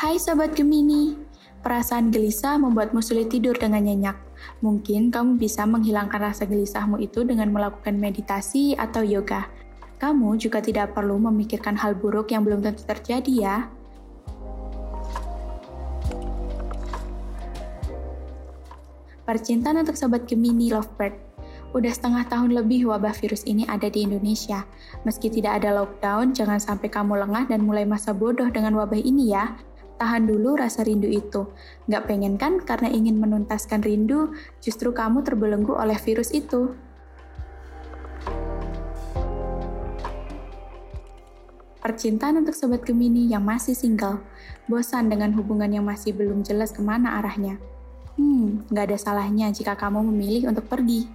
Hai Sobat Gemini, perasaan gelisah membuatmu sulit tidur dengan nyenyak. Mungkin kamu bisa menghilangkan rasa gelisahmu itu dengan melakukan meditasi atau yoga. Kamu juga tidak perlu memikirkan hal buruk yang belum tentu terjadi ya. Percintaan untuk Sobat Gemini Lovebird Udah setengah tahun lebih wabah virus ini ada di Indonesia. Meski tidak ada lockdown, jangan sampai kamu lengah dan mulai masa bodoh dengan wabah ini ya. Tahan dulu rasa rindu itu. Nggak pengen kan karena ingin menuntaskan rindu, justru kamu terbelenggu oleh virus itu. Percintaan untuk Sobat Gemini yang masih single. Bosan dengan hubungan yang masih belum jelas ke mana arahnya. Hmm, nggak ada salahnya jika kamu memilih untuk pergi.